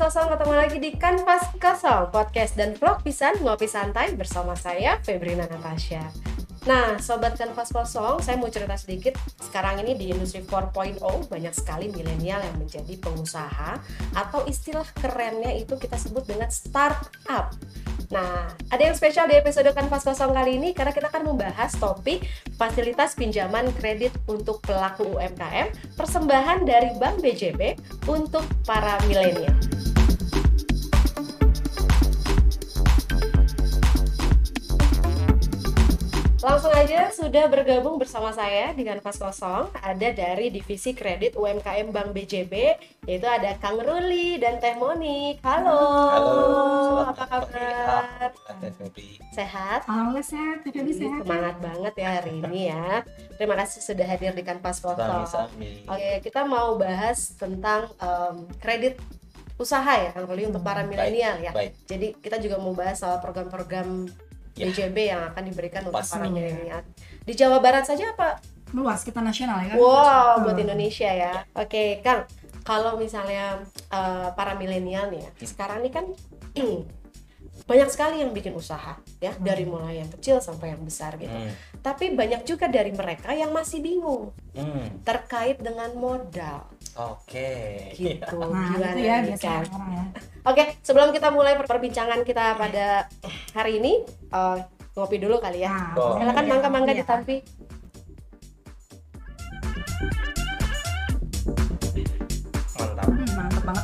kosong ketemu lagi di Kanvas Kosong Podcast dan vlog pisan ngopi santai bersama saya Febrina Natasha. Nah, Sobat Kanvas Kosong, saya mau cerita sedikit. Sekarang ini di industri 4.0 banyak sekali milenial yang menjadi pengusaha Atau istilah kerennya itu kita sebut dengan startup. Nah, ada yang spesial di episode Kanvas Kosong kali ini karena kita akan membahas topik fasilitas pinjaman kredit untuk pelaku UMKM, persembahan dari Bank BJB untuk para milenial. Langsung aja sudah bergabung bersama saya dengan Pas Kosong ada dari divisi kredit UMKM Bank BJB yaitu ada Kang Ruli dan Teh Monik. Halo. Halo, apa kabar? Sehat? Alhamdulillah sehat, Teh Febi sehat. Semangat banget ya hari ini ya. Terima kasih sudah hadir di Kanvas Kosong. Oke, kita mau bahas tentang em, kredit usaha ya Kang Ruli untuk para milenial ya. Baik, Jadi kita juga mau bahas soal program-program Ya. BJB yang akan diberikan untuk Pasti. para milenial. Di Jawa Barat saja apa? Meluas kita nasional ya kan? Wow, buat Indonesia ya. Oke, Kang. Kalau misalnya eh, para milenial nih ya, sekarang ini kan banyak sekali yang bikin usaha ya, dari mulai yang kecil sampai yang besar gitu. Hmm. Tapi banyak juga dari mereka yang masih bingung Hmm. terkait dengan modal Oke. gitu. Nah, Gimana itu ya nih, biasanya orang ya. Oke, sebelum kita mulai per- perbincangan kita pada hari ini, eh, ngopi dulu kali ya. Nah, Oh. Silakan iya, mangga-mangga iya. ditampi.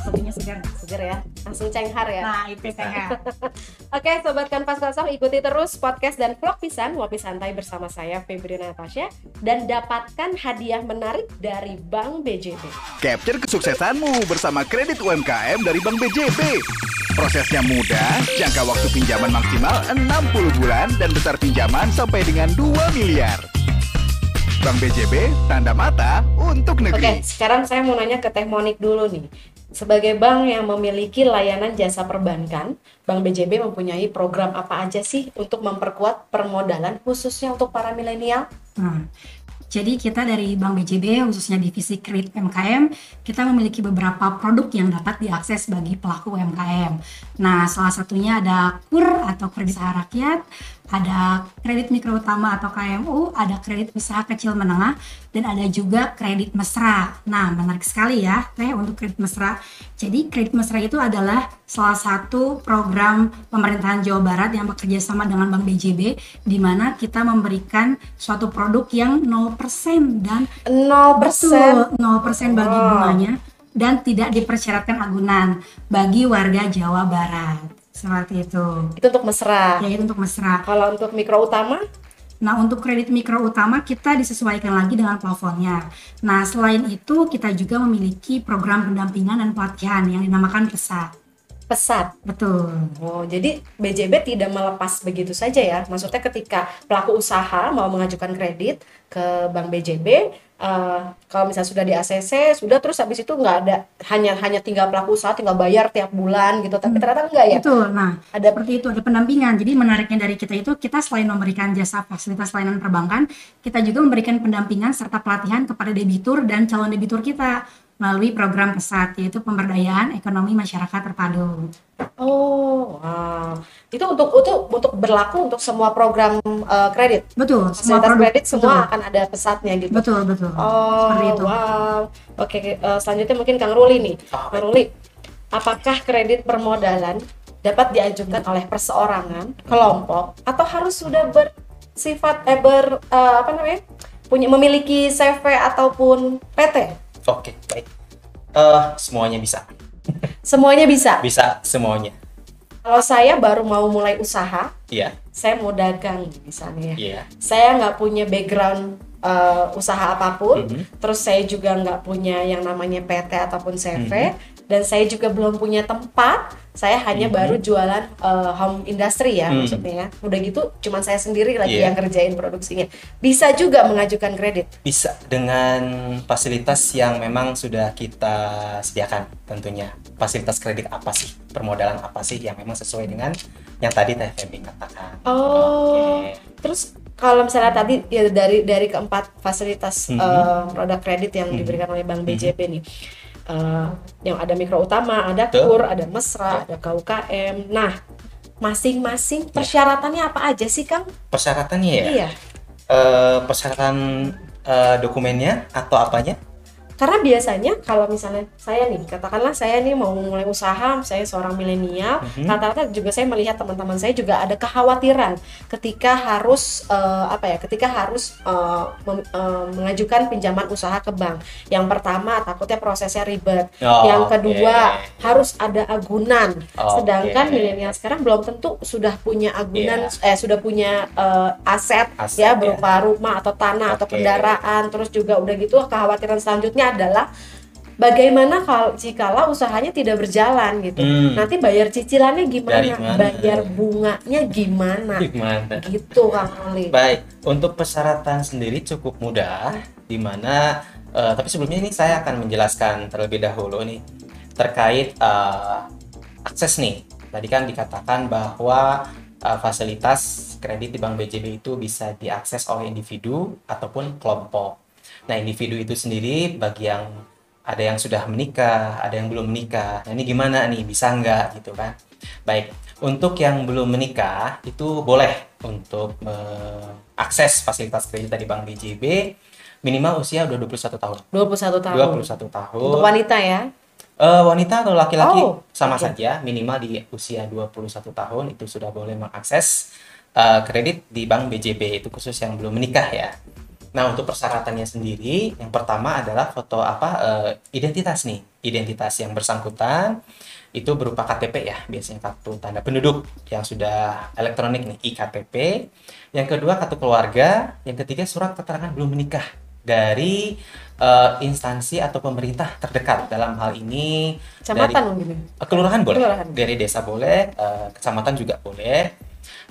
Kopinya segar. Seger ya, langsung cenghar ya. Nah, itu sehat. Oke, sobat Kanvas Kosong, ikuti terus podcast dan vlog pisan ngopi santai bersama saya Febrina Natasha dan dapatkan hadiah menarik dari Bank BJB. Capture kesuksesanmu bersama kredit UMKM dari Bank BJB. Prosesnya mudah, jangka waktu pinjaman maksimal 60 bulan dan besar pinjaman sampai dengan 2 miliar. Bank BJB, tanda mata untuk Oke, negeri. sekarang saya mau nanya ke Teh Monik dulu nih. Sebagai bank yang memiliki layanan jasa perbankan, Bank BJB mempunyai program apa aja sih untuk memperkuat permodalan khususnya untuk para milenial? Nah, jadi kita dari Bank BJB khususnya divisi kredit UMKM kita memiliki beberapa produk yang dapat diakses bagi pelaku UMKM. Nah, salah satunya ada KUR atau kredit rakyat, ada kredit mikro utama atau KMU, ada kredit usaha kecil menengah, dan ada juga kredit mesra. Nah, menarik sekali ya, teh untuk kredit mesra. Jadi kredit mesra itu adalah salah satu program pemerintahan Jawa Barat yang bekerja sama dengan Bank BJB, di mana kita memberikan suatu produk yang 0% dan 0%. betul 0% bagi bunganya dan tidak dipersyaratkan agunan bagi warga Jawa Barat. Seperti itu. Itu untuk mesra. Yaitu untuk mesra. Kalau untuk mikro utama, Nah, untuk kredit mikro utama kita disesuaikan lagi dengan plafonnya. Nah, selain itu kita juga memiliki program pendampingan dan pelatihan yang dinamakan PESA. pesat. Betul. Oh, jadi BJB tidak melepas begitu saja ya. Maksudnya ketika pelaku usaha mau mengajukan kredit ke Bank BJB, eh, kalau misalnya sudah di ACC, sudah terus habis itu nggak ada hanya hanya tinggal pelaku usaha tinggal bayar tiap bulan gitu. Tapi ternyata enggak ya. Betul. Nah, Ada seperti itu ada pendampingan. Jadi menariknya dari kita itu kita selain memberikan jasa fasilitas layanan perbankan, kita juga memberikan pendampingan serta pelatihan kepada debitur dan calon debitur kita melalui program pesat yaitu pemberdayaan ekonomi masyarakat terpadu. Oh, wow. Itu untuk itu untuk berlaku untuk semua program eh, kredit. Betul, semua Fasilitas produk kredit semua betul. akan ada pesatnya gitu. Betul, betul. Oh, Seperti itu. wow. Oke, eh, selanjutnya mungkin Kang Ruli nih. Ah, Kang Ruli, apakah kredit permodalan dapat diajukan oleh perseorangan, kelompok, atau harus sudah bersifat eh ber eh, apa namanya? punya memiliki CV ataupun PT? Oke, baik. Eh, semuanya bisa. Semuanya bisa. Bisa semuanya. Kalau saya baru mau mulai usaha, Iya, saya mau dagang misalnya. ya. iya. Saya nggak punya background eh, usaha apa pun, Mhm. terus saya juga nggak punya yang namanya PT ataupun CV, Mhm. Dan saya juga belum punya tempat. Saya hanya Mhm. baru jualan eh, home industry ya Mhm. maksudnya. ya. Udah gitu, cuman saya sendiri lagi Iya. yang kerjain produksinya. Bisa juga mengajukan kredit. Bisa dengan fasilitas yang memang sudah kita sediakan tentunya. Fasilitas kredit apa sih? Permodalan apa sih yang memang sesuai dengan yang tadi Teh Feby katakan. Oh, Oke. terus kalau misalnya tadi ya dari dari keempat fasilitas Mhm. eh, produk kredit yang Mhm. diberikan oleh Bank. BJB nih, eh, yang ada mikro utama, ada kur, ada mesra, ada KUKM. Nah, masing-masing persyaratannya apa aja sih, Kang? Persyaratannya ya, Iya. eh, persyaratan eh, dokumennya atau apanya? Karena biasanya kalau misalnya saya nih, katakanlah saya nih mau mulai usaha, saya seorang milenial, Mhm. rata-rata juga saya melihat teman-teman saya juga ada kekhawatiran ketika harus eh, apa ya, ketika harus eh, mem- eh, mengajukan pinjaman usaha ke bank. Yang pertama takutnya prosesnya ribet, Oh, yang kedua harus ada agunan. Oke. Sedangkan milenial sekarang belum tentu sudah punya agunan, eh sudah punya eh, aset, Aset, ya berupa rumah atau tanah atau Oke. kendaraan. Terus juga udah gitu kekhawatiran selanjutnya adalah bagaimana kalau jikalau usahanya tidak berjalan gitu. Hmm. Nanti bayar cicilannya gimana? Bayar bunganya gimana? Gimana? Gitu Kang Ali. Baik, untuk persyaratan sendiri cukup mudah, di mana eh, tapi sebelumnya ini saya akan menjelaskan terlebih dahulu nih terkait eh, akses nih. Tadi kan dikatakan bahwa eh, fasilitas kredit di Bank BJB itu bisa diakses oleh individu ataupun kelompok. Nah, individu itu sendiri bagi yang ada yang sudah menikah, ada yang belum menikah. Nah, ini gimana nih? Bisa nggak gitu kan? Baik, untuk yang belum menikah itu boleh untuk mengakses fasilitas kredit dari Bank BJB minimal usia udah 21 tahun. 21 tahun. 21 tahun. Untuk wanita ya. Eh, wanita atau laki-laki Oh, sama oke. saja minimal di usia 21 tahun itu sudah boleh mengakses eh, kredit di Bank BJB itu khusus yang belum menikah ya. Nah, untuk persyaratannya sendiri yang pertama adalah foto apa eh, identitas nih. Identitas yang bersangkutan itu berupa KTP ya, biasanya kartu tanda penduduk yang sudah elektronik nih, iktp. Yang kedua kartu keluarga, yang ketiga surat keterangan belum menikah dari eh, instansi atau pemerintah terdekat dalam hal ini Kecamatan mungkin. ya? Eh, kelurahan boleh Kelurahan. dari desa boleh eh, kecamatan juga boleh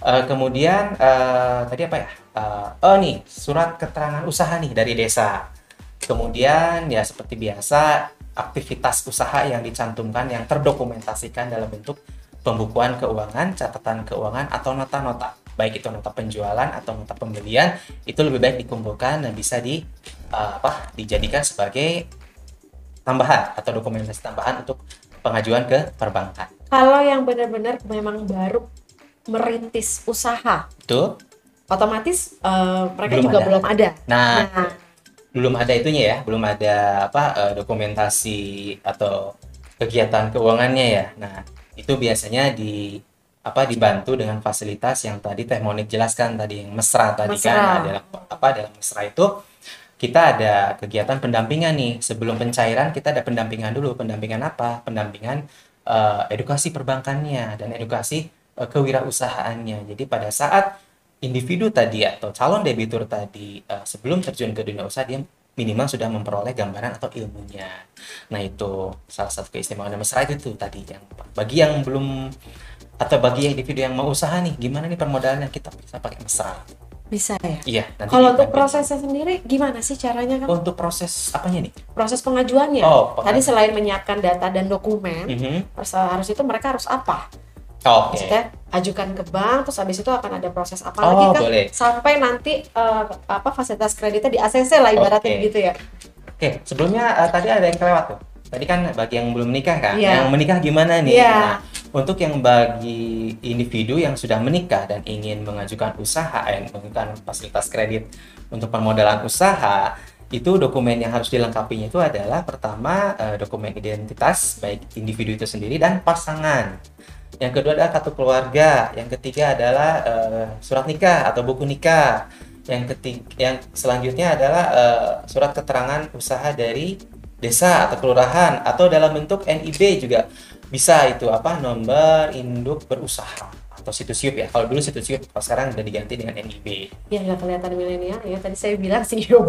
Eh, kemudian eh, tadi apa ya? Eh, oh nih surat keterangan usaha nih dari desa. Kemudian ya seperti biasa aktivitas usaha yang dicantumkan yang terdokumentasikan dalam bentuk pembukuan keuangan catatan keuangan atau nota-nota. Baik itu nota penjualan atau nota pembelian itu lebih baik dikumpulkan dan bisa di eh, apa dijadikan sebagai tambahan atau dokumentasi tambahan untuk pengajuan ke perbankan. Kalau yang benar-benar memang baru merintis usaha, Itu otomatis eh, mereka Belum juga ada. belum ada. nah Nah, belum ada itunya ya, belum ada apa eh, dokumentasi atau kegiatan keuangannya ya. Nah, itu biasanya di apa dibantu dengan fasilitas yang tadi Teh Monik jelaskan tadi yang mesra tadi Mesra. kan adalah apa dalam mesra itu kita ada kegiatan pendampingan nih sebelum pencairan kita ada pendampingan dulu pendampingan apa pendampingan eh, edukasi perbankannya dan edukasi eh, kewirausahaannya jadi pada saat individu tadi atau calon debitur tadi eh, sebelum terjun ke dunia usaha dia minimal sudah memperoleh gambaran atau ilmunya. Nah itu salah satu keistimewaan mesra itu tadi yang bagi yang belum atau bagi yang individu yang mau usaha nih gimana nih permodalannya kita bisa pakai mesra. bisa ya. Iya. Nanti Kalau untuk prosesnya sendiri gimana sih caranya kan? untuk proses apanya nih? Proses pengajuannya. Oh, Tadi pengajuan. selain menyiapkan data dan dokumen, Mhm. harus, harus itu mereka harus apa? Oke. Maksudnya ajukan ke bank, terus habis itu akan ada proses apa Oh, lagi kan? boleh. Sampai nanti eh, apa fasilitas kreditnya di ACC lah ibaratnya Oke. gitu ya. Oke, sebelumnya eh, tadi ada yang kelewat tuh. Tadi kan bagi yang belum menikah kan, Iya. yang menikah gimana nih? Iya. Nah, untuk yang bagi individu yang sudah menikah dan ingin mengajukan usaha, eh, mengajukan fasilitas kredit untuk permodalan usaha, itu dokumen yang harus dilengkapinya itu adalah pertama dokumen identitas baik individu itu sendiri dan pasangan. Yang kedua adalah kartu keluarga, yang ketiga adalah eh, surat nikah atau buku nikah. Yang ketiga, yang selanjutnya adalah eh, surat keterangan usaha dari desa atau kelurahan atau dalam bentuk NIB juga bisa itu apa nomor induk berusaha atau situs ya. Kalau dulu situs kalau sekarang udah diganti dengan NIB. Ya nggak kelihatan milenial ya. Tadi saya bilang sih gitu.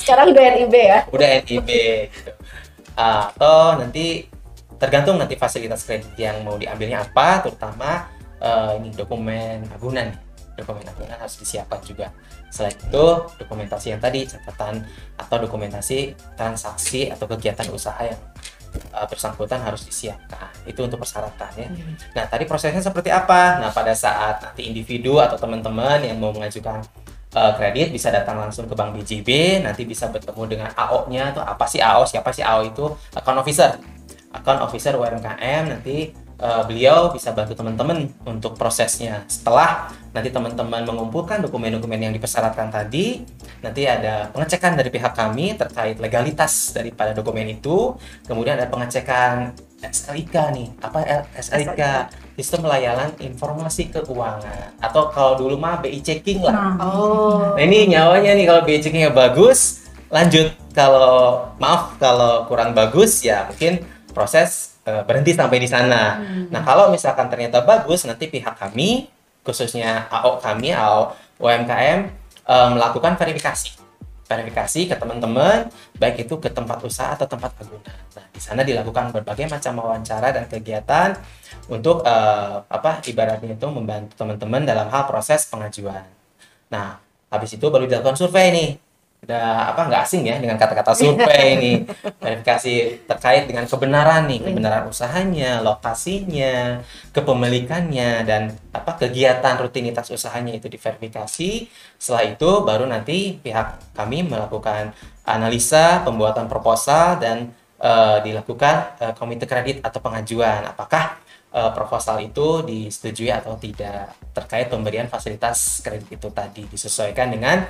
Sekarang udah NIB ya. Udah NIB gitu. Atau nanti tergantung nanti fasilitas kredit yang mau diambilnya apa, terutama eh, ini dokumen agunan. Dokumen agunan harus disiapkan juga. Selain itu, dokumentasi yang tadi catatan atau dokumentasi transaksi atau kegiatan usaha yang eh, bersangkutan harus disiapkan. Itu untuk persyaratannya. Nah, tadi prosesnya seperti apa? Nah, pada saat nanti individu atau teman-teman yang mau mengajukan eh, kredit bisa datang langsung ke Bank BJB, nanti bisa bertemu dengan AO-nya tuh apa sih AO, siapa sih AO itu account officer. Account officer UMKM nanti eh, beliau bisa bantu teman-teman untuk prosesnya. Setelah nanti teman-teman mengumpulkan dokumen-dokumen yang dipersyaratkan tadi, nanti ada pengecekan dari pihak kami terkait legalitas daripada dokumen itu, kemudian ada pengecekan SLIK nih, apa SLIK? Sistem Layanan Informasi Keuangan atau kalau dulu mah BI checking lah. Nah, Oh. Nah ini nyawanya nih kalau BI checkingnya bagus, lanjut. Kalau maaf kalau kurang bagus ya mungkin proses eh, berhenti sampai di sana. Nah kalau misalkan ternyata bagus, nanti pihak kami khususnya AO kami AO UMKM eh, melakukan verifikasi. Verifikasi ke teman-teman, baik itu ke tempat usaha atau tempat agunan. Nah, di sana dilakukan berbagai macam wawancara dan kegiatan untuk eh, apa ibaratnya itu membantu teman-teman dalam hal proses pengajuan. Nah, habis itu baru dilakukan survei nih. Udah apa nggak asing ya dengan kata-kata survei ini. Verifikasi terkait dengan kebenaran nih, kebenaran usahanya, lokasinya, kepemilikannya dan apa kegiatan rutinitas usahanya itu diverifikasi. Setelah itu baru nanti pihak kami melakukan analisa, pembuatan proposal dan eh, dilakukan eh, komite kredit atau pengajuan. Apakah eh, proposal itu disetujui atau tidak terkait pemberian fasilitas kredit itu tadi disesuaikan dengan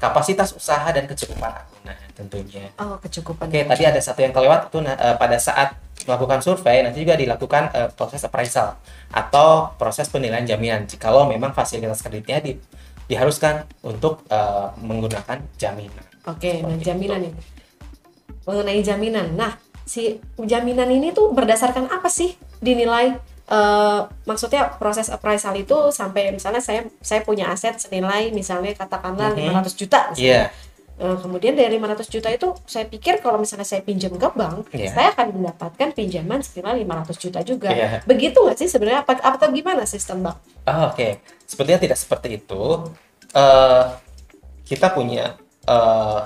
kapasitas usaha dan kecukupan agunan tentunya. Oh, kecukupan. Oke, tadi ada satu yang kelewat itu nah, eh, pada saat melakukan survei nanti juga dilakukan eh, proses appraisal atau proses penilaian jaminan jikalau memang fasilitas kreditnya di- diharuskan untuk eh, menggunakan jaminan. Oke, nah Seperti jaminan itu. nih. Mengenai jaminan. Nah, si jaminan ini tuh berdasarkan apa sih dinilai eh, maksudnya proses appraisal itu sampai misalnya saya saya punya aset senilai misalnya katakanlah Mhm. 500 juta misalnya. Iya, Eh, kemudian dari 500 juta itu saya pikir kalau misalnya saya pinjam ke bank, Iya. saya akan mendapatkan pinjaman senilai 500 juta juga. Iya. Begitu nggak sih sebenarnya apa atau gimana sistem bank? Oh, Oke, sepertinya tidak seperti itu. Eh, kita punya eh,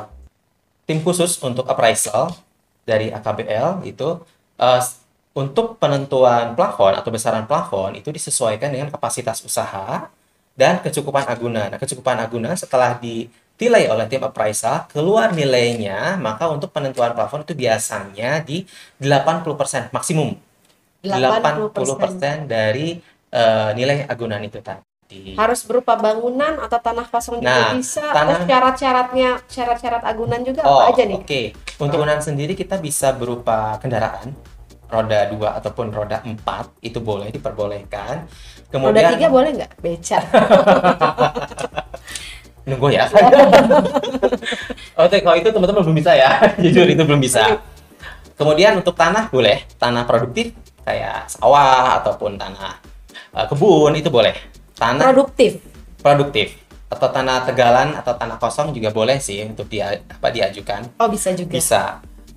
tim khusus untuk appraisal dari AKBL itu s- untuk penentuan plafon atau besaran plafon itu disesuaikan dengan kapasitas usaha dan kecukupan agunan. Nah, kecukupan agunan setelah dinilai oleh tim appraisal keluar nilainya, maka untuk penentuan plafon itu biasanya di 80% maksimum. 80% dari eh, nilai agunan itu tadi. Harus berupa bangunan atau tanah kosong juga Nah, bisa. tanah- Terus syarat-syaratnya, syarat-syarat agunan juga Oh, apa aja nih? Oke, untuk agunan sendiri kita bisa berupa kendaraan roda 2 ataupun roda 4 itu boleh diperbolehkan. Roda Kemudian tiga boleh nggak? Beca. nunggu ya. Oke, kalau itu teman-teman belum bisa ya. Jujur itu belum bisa. Kemudian untuk tanah boleh, tanah produktif kayak sawah ataupun tanah eh, kebun itu boleh. Tanah. Produktif. produktif. Atau tanah tegalan atau tanah kosong juga boleh sih untuk dia apa diajukan. Oh bisa juga. bisa.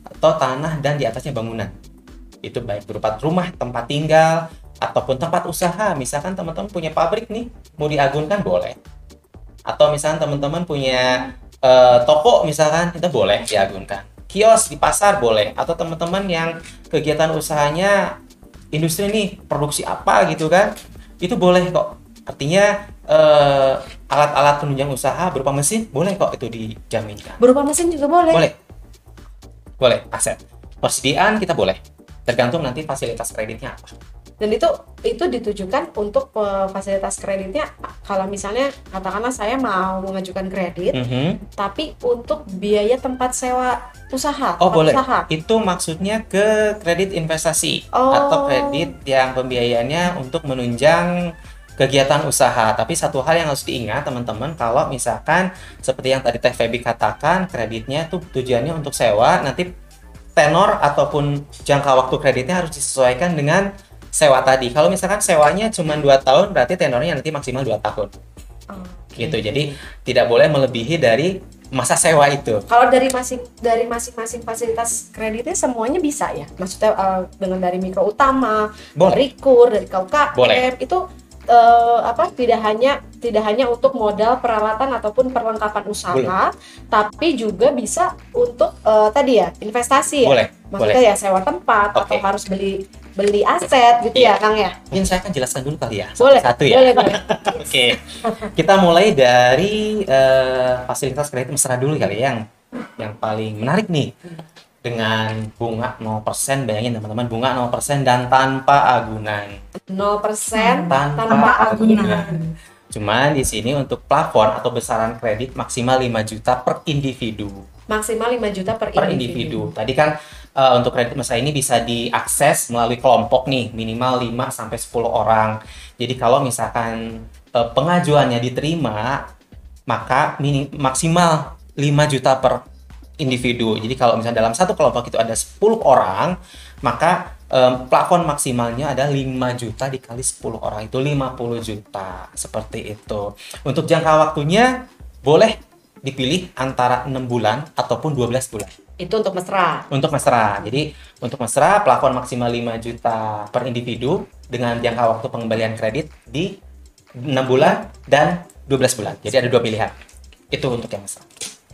Atau tanah dan di atasnya bangunan. Itu baik berupa rumah tempat tinggal ataupun tempat usaha. Misalkan teman-teman punya pabrik nih mau diagunkan boleh. Atau misalkan teman-teman punya eh, toko misalkan itu boleh diagunkan. Kios di pasar boleh. Atau teman-teman yang kegiatan usahanya industri nih produksi apa gitu kan itu boleh kok artinya eh, alat-alat penunjang usaha berupa mesin boleh kok itu dijaminkan Berupa mesin juga boleh. boleh boleh aset persediaan kita boleh tergantung nanti fasilitas kreditnya apa Dan itu itu ditujukan untuk eh, fasilitas kreditnya kalau misalnya katakanlah saya mau mengajukan kredit Mhm. tapi untuk biaya tempat sewa usaha, oh boleh usaha. itu maksudnya ke kredit investasi Oh. atau kredit yang pembiayaannya untuk menunjang kegiatan usaha tapi satu hal yang harus diingat teman-teman kalau misalkan seperti yang tadi Teh Febi katakan kreditnya tuh tujuannya untuk sewa nanti tenor ataupun jangka waktu kreditnya harus disesuaikan dengan sewa tadi. Kalau misalkan sewanya cuma 2 tahun, berarti tenornya nanti maksimal 2 tahun. Oke. Gitu. Jadi tidak boleh melebihi dari masa sewa itu. Kalau dari masing dari masing-masing fasilitas kreditnya semuanya bisa ya. Maksudnya eh, dengan dari mikro utama, Boleh. dari KUR, dari KUKM Boleh. itu eh, apa tidak hanya tidak hanya untuk modal peralatan ataupun perlengkapan usaha, tapi juga bisa untuk eh, tadi ya investasi ya. Boleh. Maksudnya ya sewa tempat atau Oke. harus beli beli aset gitu ya Kang ya Mungkin saya akan jelaskan dulu kali ya. boleh Satu ya. boleh boleh Oke. Kita mulai dari eh, fasilitas kredit mesra dulu kali ya, yang yang paling menarik nih. Dengan bunga 0%, bayangin teman-teman bunga 0% dan tanpa agunan. 0% Tanpa, tanpa agunan. agunan. Cuman di sini untuk plafon atau besaran kredit maksimal 5 juta per individu. maksimal 5 juta per, per individu. Tadi kan eh, untuk kredit mesra ini bisa diakses melalui kelompok nih, minimal 5 sampai 10 orang. Jadi kalau misalkan eh, pengajuannya diterima, maka mini, maksimal 5 juta per individu. Jadi kalau misalnya dalam satu kelompok itu ada 10 orang, maka em, plafon maksimalnya ada 5 juta dikali 10 orang itu 50 juta. Seperti itu. Untuk jangka waktunya boleh dipilih antara 6 bulan ataupun 12 bulan itu untuk mesra untuk mesra. Jadi untuk mesra plafon maksimal 5 juta per individu dengan jangka waktu pengembalian kredit di 6 bulan dan 12 bulan. Jadi ada dua pilihan. Itu untuk yang mesra.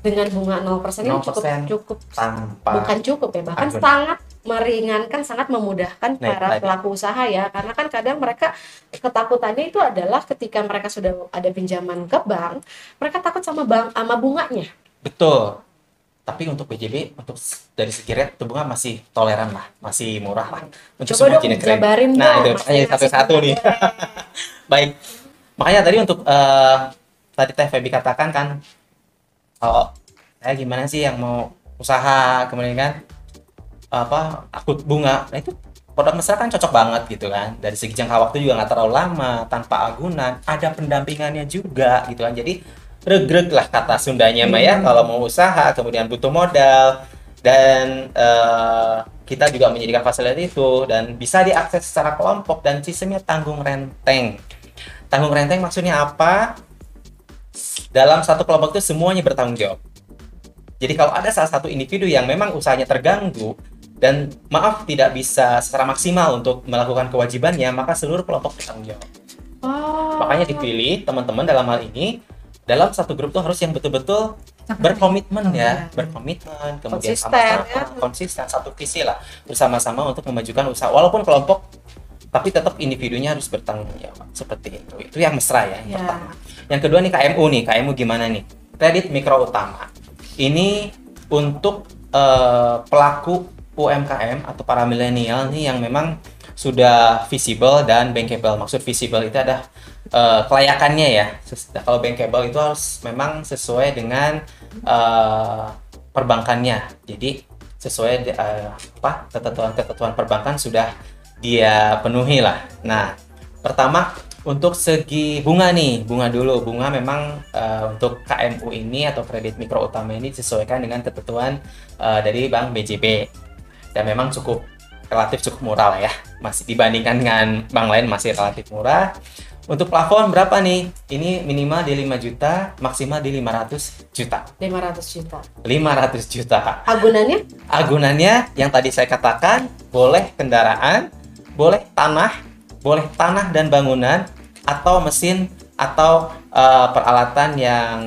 Dengan bunga 0% ini cukup 0% cukup Tanpa bukan cukup ya bahkan sangat meringankan sangat memudahkan Nah, para pelaku usaha ya karena kan kadang mereka ketakutannya itu adalah ketika mereka sudah ada pinjaman ke bank mereka takut sama bank sama bunganya betul. Tapi untuk BJB untuk dari segi rate itu bunga masih toleran lah, masih murah lah. Untuk coba semua dong Nah, dong itu makanya satu-satu nih. Baik. Makanya tadi untuk eh, tadi Teh Feby katakan kan kalau saya gimana sih yang mau usaha kemudian kan apa akut bunga. Nah, itu produk mesra kan cocok banget gitu kan. Dari segi jangka waktu juga nggak terlalu lama, tanpa agunan, ada pendampingannya juga gitu kan. Jadi regreg lah kata Sundanya ya kalau mau usaha kemudian butuh modal dan eh, kita juga menyediakan fasilitas itu dan bisa diakses secara kelompok dan sistemnya tanggung renteng. Tanggung renteng maksudnya apa? Dalam satu kelompok itu semuanya bertanggung jawab. Jadi kalau ada salah satu individu yang memang usahanya terganggu dan maaf tidak bisa secara maksimal untuk melakukan kewajibannya, maka seluruh kelompok bertanggung jawab. oh Makanya dipilih teman-teman dalam hal ini dalam satu grup tuh harus yang betul-betul berkomitmen ya, berkomitmen, kemudian Konsisten, sama-sama ya. konsisten satu visi lah bersama-sama untuk memajukan usaha walaupun kelompok tapi tetap individunya harus bertanggung jawab seperti itu. Itu yang mesra ya, yang Ya. pertama. Yang kedua nih KMU nih, KMU gimana nih? Kredit mikro utama. Ini untuk eh, pelaku UMKM atau para milenial nih yang memang sudah visible dan bankable. Maksud visible itu ada eh, kelayakannya ya. Ses- Kalau bankable itu harus memang sesuai dengan eh, perbankannya. Jadi sesuai eh, apa ketentuan-ketentuan perbankan sudah dia penuhi lah. Nah, pertama untuk segi bunga nih, bunga dulu. Bunga memang eh, untuk KMU ini atau kredit mikro utama ini disesuaikan dengan ketentuan eh, dari Bank BJB. Dan memang cukup relatif cukup murah lah ya. Masih dibandingkan dengan bank lain masih relatif murah. Untuk plafon berapa nih? Ini minimal di 5 juta, maksimal di 500 juta. 500 juta 500 juta. agunannya Agunannya yang tadi saya katakan boleh kendaraan, boleh tanah, boleh tanah dan bangunan atau mesin atau eh, peralatan yang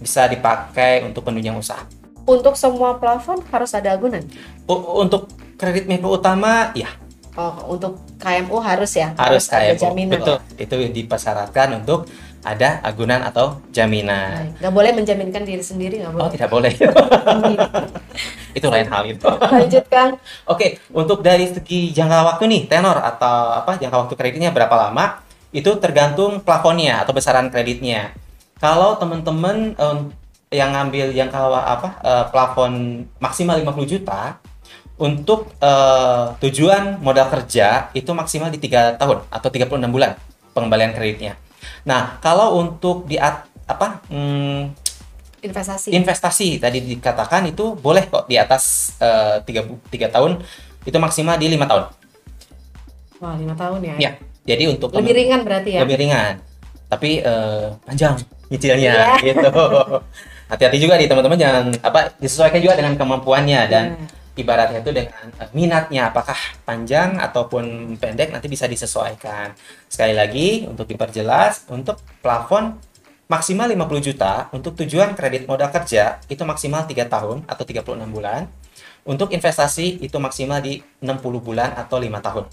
bisa dipakai untuk penunjang usaha. untuk semua plafon harus ada agunan? U- untuk kredit mikro utama ya oh untuk KMU harus ya? Harus ada kayak jaminan. betul. Itu dipersyaratkan untuk ada agunan atau jaminan. Nggak boleh menjaminkan diri sendiri nggak Oh boleh tidak boleh. itu lain hal itu. lanjut Kang Oke, untuk dari segi jangka waktu nih, tenor atau apa jangka waktu kreditnya berapa lama? Itu tergantung plafonnya atau besaran kreditnya. Kalau teman-teman em, yang ngambil jangka wa- apa eh, plafon maksimal 50 juta untuk eh, tujuan modal kerja itu maksimal di tiga tahun atau 36 bulan pengembalian kreditnya. Nah, kalau untuk di at- apa hmm, investasi. investasi tadi dikatakan itu boleh kok di atas eh, tiga bu- tiga tahun itu maksimal di lima tahun. Wah lima tahun ya? Ya jadi untuk lebih ringan berarti ya? lebih ringan. Tapi eh, panjang nyicilnya Iya. gitu. Hati-hati juga nih teman-teman jangan apa disesuaikan juga dengan kemampuannya dan Iya. Ibaratnya itu dengan eh, minatnya apakah panjang ataupun pendek nanti bisa disesuaikan. Sekali lagi untuk diperjelas untuk plafon maksimal 50 juta untuk tujuan kredit modal kerja itu maksimal 3 tahun atau 36 bulan. Untuk investasi itu maksimal di 60 bulan atau lima tahun.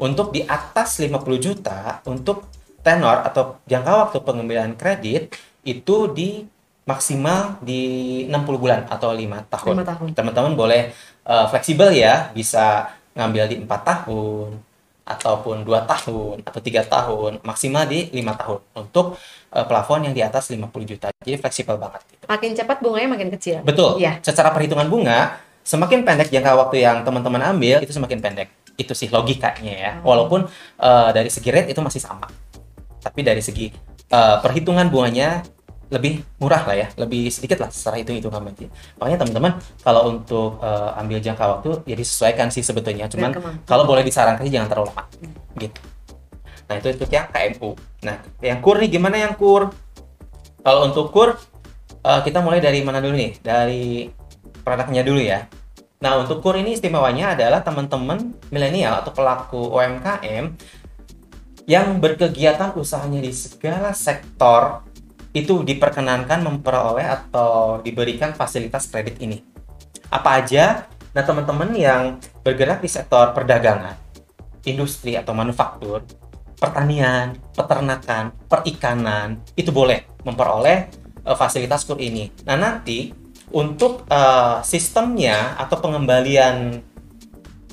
Untuk di atas 50 juta untuk tenor atau jangka waktu pengambilan kredit itu di maksimal di 60 bulan atau lima tahun. Lima tahun. Teman-teman boleh uh, fleksibel ya, bisa ngambil di empat tahun ataupun dua tahun atau tiga tahun, maksimal di lima tahun untuk uh, plafon yang di atas 50 juta. Jadi fleksibel banget. Gitu. Makin cepat bunganya makin kecil. Betul. Iya. Secara perhitungan bunga, semakin pendek jangka waktu yang teman-teman ambil itu semakin pendek. Itu sih logikanya ya. Oh. Walaupun uh, dari segi rate itu masih sama. Tapi dari segi uh, perhitungan bunganya lebih murah lah ya, lebih sedikit lah secara hitung hitungan berarti. Makanya teman-teman kalau untuk uh, ambil jangka waktu ya disesuaikan sih sebetulnya. Cuman kalau boleh disarankan sih jangan terlalu lama. Gitu. Nah, itu untuk yang KMU. Nah, yang kur nih gimana yang kur? Kalau untuk kur uh, kita mulai dari mana dulu nih? Dari produknya dulu ya. Nah, untuk kur ini istimewanya adalah teman-teman milenial atau pelaku UMKM yang berkegiatan usahanya di segala sektor itu diperkenankan memperoleh atau diberikan fasilitas kredit ini. Apa aja? Nah, teman-teman yang bergerak di sektor perdagangan, industri atau manufaktur, pertanian, peternakan, perikanan, itu boleh memperoleh eh, fasilitas kur ini. Nah, nanti untuk eh, sistemnya atau pengembalian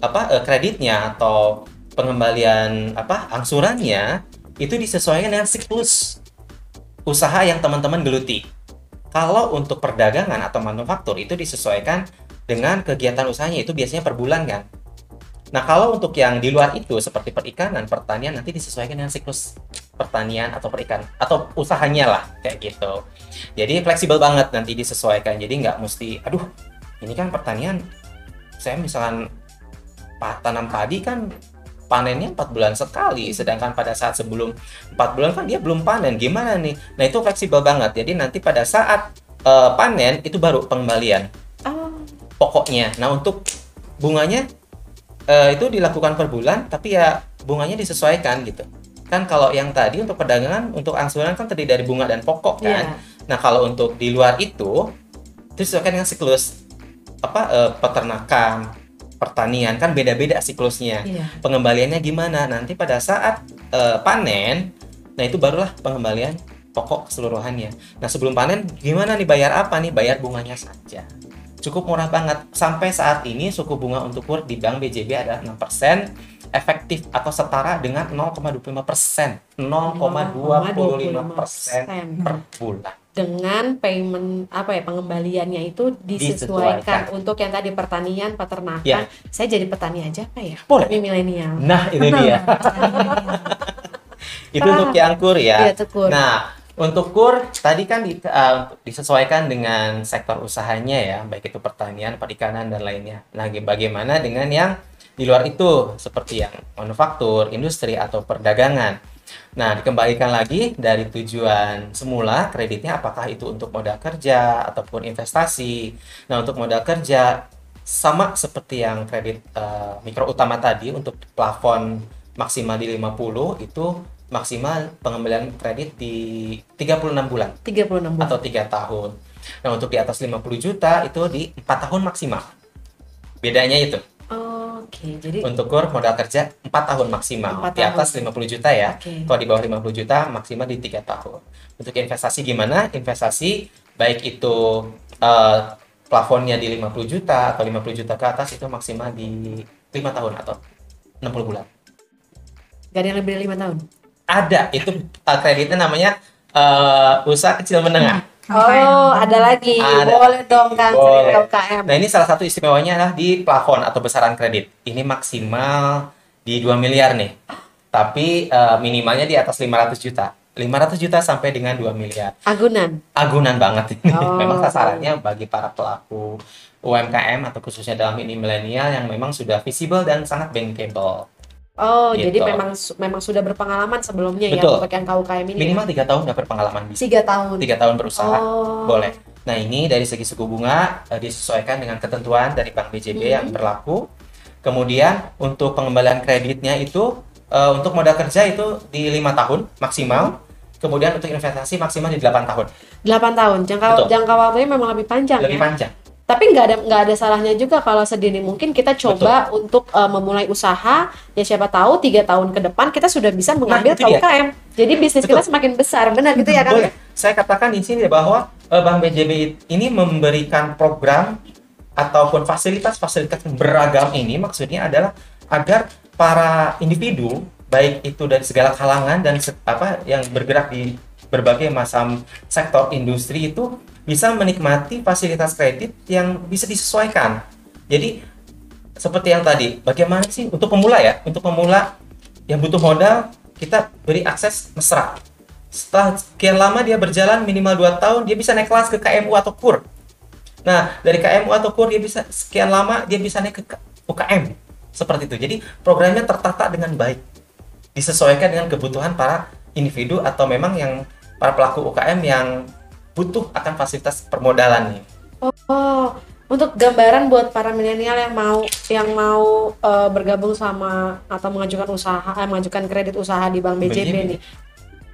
apa eh, kreditnya atau pengembalian apa angsurannya itu disesuaikan dengan siklus usaha yang teman-teman geluti. Kalau untuk perdagangan atau manufaktur itu disesuaikan dengan kegiatan usahanya itu biasanya per bulan kan. Nah kalau untuk yang di luar itu seperti perikanan, pertanian nanti disesuaikan dengan siklus pertanian atau perikan atau usahanya lah kayak gitu. Jadi fleksibel banget nanti disesuaikan. Jadi nggak mesti, aduh ini kan pertanian, saya misalkan tanam padi kan panennya 4 bulan sekali sedangkan pada saat sebelum 4 bulan kan dia belum panen. Gimana nih? Nah itu fleksibel banget. Jadi nanti pada saat eh, panen itu baru pengembalian. Oh, pokoknya. Nah untuk bunganya eh, itu dilakukan per bulan tapi ya bunganya disesuaikan gitu. Kan kalau yang tadi untuk perdagangan untuk angsuran kan terdiri dari bunga dan pokok kan. Iya. Nah, kalau untuk di luar itu, itu disesuaikan dengan siklus apa eh, peternakan, pertanian kan beda-beda siklusnya. Iya. Pengembaliannya gimana? Nanti pada saat eh, panen, nah itu barulah pengembalian pokok keseluruhannya. Nah, sebelum panen gimana nih bayar apa nih? Bayar bunganya saja. Cukup murah banget. Sampai saat ini suku bunga untuk kur di Bank BJB adalah 6% efektif atau setara dengan 0,25 persen, 0,25 persen per bulan. Dengan payment apa ya pengembaliannya itu disesuaikan Disesuaikan. untuk yang tadi pertanian peternakan Ya. saya jadi petani aja apa ya Boleh. tapi milenial Nah, itu dia. itu Ah. untuk yang kur ya. Cukur. Nah, untuk kur tadi kan di- eh, disesuaikan dengan sektor usahanya ya, baik itu pertanian, perikanan dan lainnya. Nah, bagaimana dengan yang di luar itu seperti yang manufaktur, industri atau perdagangan? Nah, dikembalikan lagi dari tujuan semula kreditnya apakah itu untuk modal kerja ataupun investasi. Nah, untuk modal kerja sama seperti yang kredit eh, mikro utama tadi untuk plafon maksimal di 50 itu maksimal pengembalian kredit di 36 bulan 36 bulan atau tiga tahun. Nah, untuk di atas 50 juta itu di 4 tahun maksimal. Bedanya itu. Oke jadi Untuk kur modal kerja 4 tahun maksimal. Empat di atas tahun. 50 juta ya. Oke. Kalau di bawah 50 juta maksimal di 3 tahun. Untuk investasi gimana? Investasi baik itu eh, plafonnya di 50 juta atau 50 juta ke atas itu maksimal di 5 tahun atau 60 bulan. gak ada yang lebih dari lima tahun Ada itu eh, kreditnya namanya eh, usaha kecil menengah. Oh ada lagi Ada. boleh dong kan Boleh. UKM Nah, ini salah satu istimewanya adalah di plafon atau besaran kredit. Ini maksimal di 2 miliar nih. Tapi eh, minimalnya di atas 500 juta. 500 juta sampai dengan 2 miliar. agunan Agunan banget ini. Oh. memang sasarannya bagi para pelaku UMKM atau khususnya dalam ini milenial yang memang sudah visible dan sangat bankable. Oh Gitu. jadi memang memang sudah berpengalaman sebelumnya ya Betul. untuk yang KUKM ini Minimal tiga tahun dapat pengalaman ya? bisa. tiga tahun Tiga tahun berusaha. oh Boleh. Nah, ini dari segi suku bunga eh, disesuaikan dengan ketentuan dari Bank BJB Hmm. yang berlaku. Kemudian untuk pengembalian kreditnya itu eh, untuk modal kerja itu di lima tahun maksimal. Kemudian untuk investasi maksimal di 8 tahun. 8 tahun jangka Betul. jangka waktunya memang lebih panjang Lebih ya panjang. Tapi nggak ada nggak ada salahnya juga kalau sedini mungkin kita coba untuk uh, memulai usaha ya siapa tahu tiga tahun ke depan kita sudah bisa mengambil itu dia. UKM jadi bisnis Betul. kita semakin besar benar gitu ya kan Boleh. Saya katakan di sini bahwa eh, Bank BJB ini memberikan program ataupun fasilitas-fasilitas beragam ini maksudnya adalah agar para individu baik itu dari segala kalangan dan se- apa yang bergerak di berbagai macam sektor industri itu bisa menikmati fasilitas kredit yang bisa disesuaikan. Jadi seperti yang tadi, bagaimana sih untuk pemula ya? Untuk pemula yang butuh modal, kita beri akses mesra. Setelah sekian lama dia berjalan minimal 2 tahun, dia bisa naik kelas ke KMU atau KUR. Nah, dari KMU atau KUR dia bisa sekian lama dia bisa naik ke UKM. Seperti itu. Jadi programnya tertata dengan baik. Disesuaikan dengan kebutuhan para individu atau memang yang para pelaku UKM yang butuh akan fasilitas permodalan nih. Oh, untuk gambaran buat para milenial yang mau yang mau eh, bergabung sama atau mengajukan usaha, eh, mengajukan kredit usaha di Bank BJB, BJB. nih,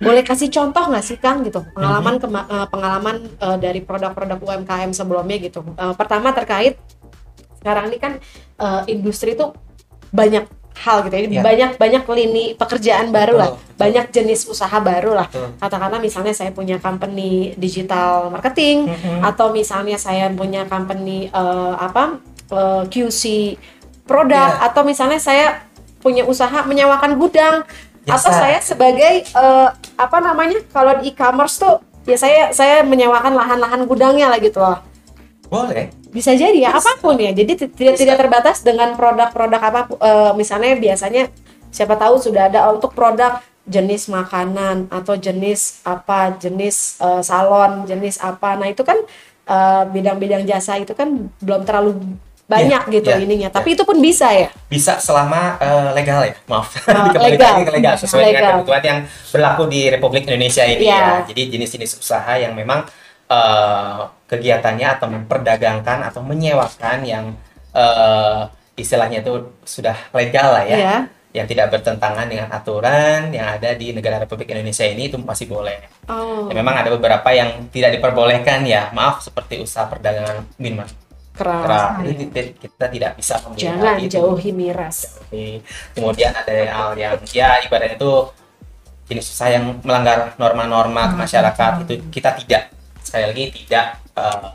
boleh kasih contoh nggak sih Kang gitu pengalaman kema- eh, pengalaman eh, dari produk-produk UMKM sebelumnya gitu. Eh, pertama terkait sekarang ini kan eh, industri itu banyak hal gitu ya, Iya. banyak banyak lini pekerjaan baru lah, Betul, banyak jenis usaha baru lah. Betul. Katakanlah misalnya saya punya company digital marketing Mhm. atau misalnya saya punya company eh, apa eh, QC produk Iya. atau misalnya saya punya usaha menyewakan gudang Jasa. atau saya sebagai eh, apa namanya kalau di e-commerce tuh ya saya saya menyewakan lahan-lahan gudangnya lah gitu loh Boleh. Bisa jadi ya apa pun ya jadi ti- tidak tidak terbatas dengan produk-produk apa eh, misalnya biasanya siapa tahu sudah ada untuk produk jenis makanan atau jenis apa jenis eh, salon jenis apa nah itu kan eh, bidang-bidang jasa itu kan belum terlalu banyak Iya, gitu iya, ininya iya. tapi itu pun bisa ya bisa selama eh, legal ya maaf Oh, Dikembalikan legal. lagi ke legal sesuai Legal. dengan kebutuhan yang berlaku di Republik Indonesia ini Iya. ya jadi jenis-jenis usaha yang memang eh, kegiatannya atau memperdagangkan atau menyewakan yang eh, istilahnya itu sudah legal lah ya. Iya. yang tidak bertentangan dengan aturan yang ada di negara Republik Indonesia ini itu masih boleh. Oh. Ya, memang ada beberapa yang tidak diperbolehkan ya. Maaf seperti usaha perdagangan minuman keras. Keras. Itu kita- kita tidak bisa jangan itu. jauhi miras. Oke. Kemudian ada hal yang ya ibaratnya itu jenis usaha yang melanggar norma-norma Hmm. masyarakat itu kita tidak sekali lagi tidak eh,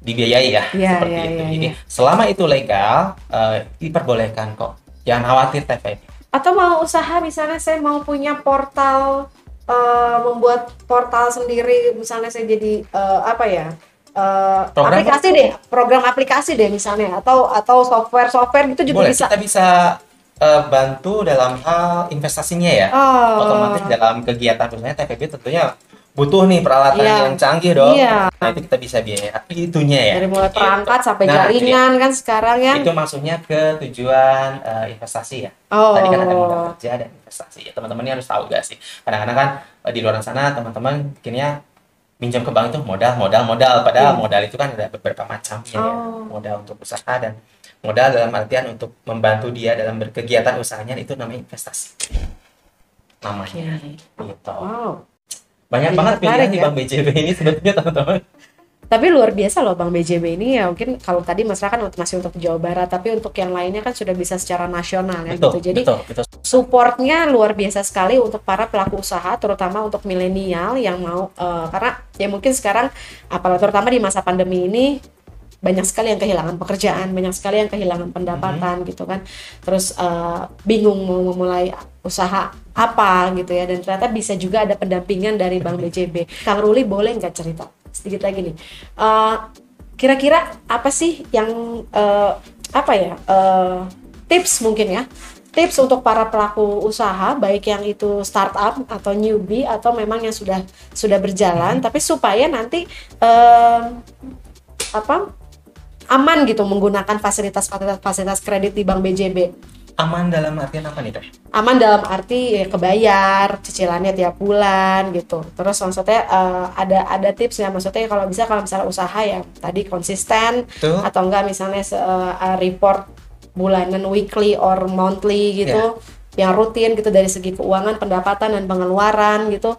dibiayai ya Iya, seperti iya, itu. iya, Jadi iya. selama itu legal eh, diperbolehkan kok. Jangan khawatir TVP. atau mau usaha misalnya saya mau punya portal eh, membuat portal sendiri misalnya saya jadi eh, apa ya eh, Program aplikasi deh program aplikasi deh misalnya atau atau software software gitu juga Boleh bisa kita bisa bantu dalam hal investasinya ya. oh Otomatis dalam kegiatan misalnya TVP tentunya butuh nih peralatan Iya. yang canggih dong. Iya. Nah itu kita bisa biaya itunya ya. dari mulai perangkat sampai Nah, jaringan kan sekarang ya itu maksudnya ke tujuan eh, investasi ya. oh Tadi kan ada modal kerja dan investasi. Ya, teman-teman ini harus tahu gak sih? Kadang-kadang kan eh, di luar sana teman-teman bikinnya minjam ke bank itu modal, modal, modal. Padahal Iya. modal itu kan ada beberapa macamnya ya. Oh. Modal untuk usaha dan modal dalam artian untuk membantu dia dalam berkegiatan usahanya itu namanya investasi. Namanya. Oke. Gitu. wow Banyak Iya, banget pilihan di ya. Bank BJB ini sebetulnya teman-teman. Tapi luar biasa loh Bang BJB ini ya mungkin kalau tadi Mas Ra kan masih untuk Jawa Barat tapi untuk yang lainnya kan sudah bisa secara nasional ya Betul, gitu. Jadi betul, betul. supportnya luar biasa sekali untuk para pelaku usaha terutama untuk milenial yang mau eh, karena ya mungkin sekarang apalagi terutama di masa pandemi ini banyak sekali yang kehilangan pekerjaan, banyak sekali yang kehilangan pendapatan gitu kan. Terus eh, bingung mau memulai usaha apa gitu ya dan ternyata bisa juga ada pendampingan dari Bank BJB. Kang Ruli boleh nggak cerita sedikit lagi nih. Eh, kira-kira apa sih yang eh, apa ya eh, tips mungkin ya tips untuk para pelaku usaha baik yang itu startup atau newbie atau memang yang sudah sudah berjalan tapi supaya nanti em, apa aman gitu menggunakan fasilitas fasilitas fasilitas kredit di Bank BJB Aman dalam artian apa nih, Teh? aman dalam arti ya, kebayar cicilannya tiap bulan gitu terus maksudnya eh, ada ada tipsnya maksudnya kalau bisa kalau misalnya usaha yang tadi konsisten Betul. atau enggak misalnya eh, report bulanan weekly or monthly gitu yang rutin gitu dari segi keuangan pendapatan dan pengeluaran gitu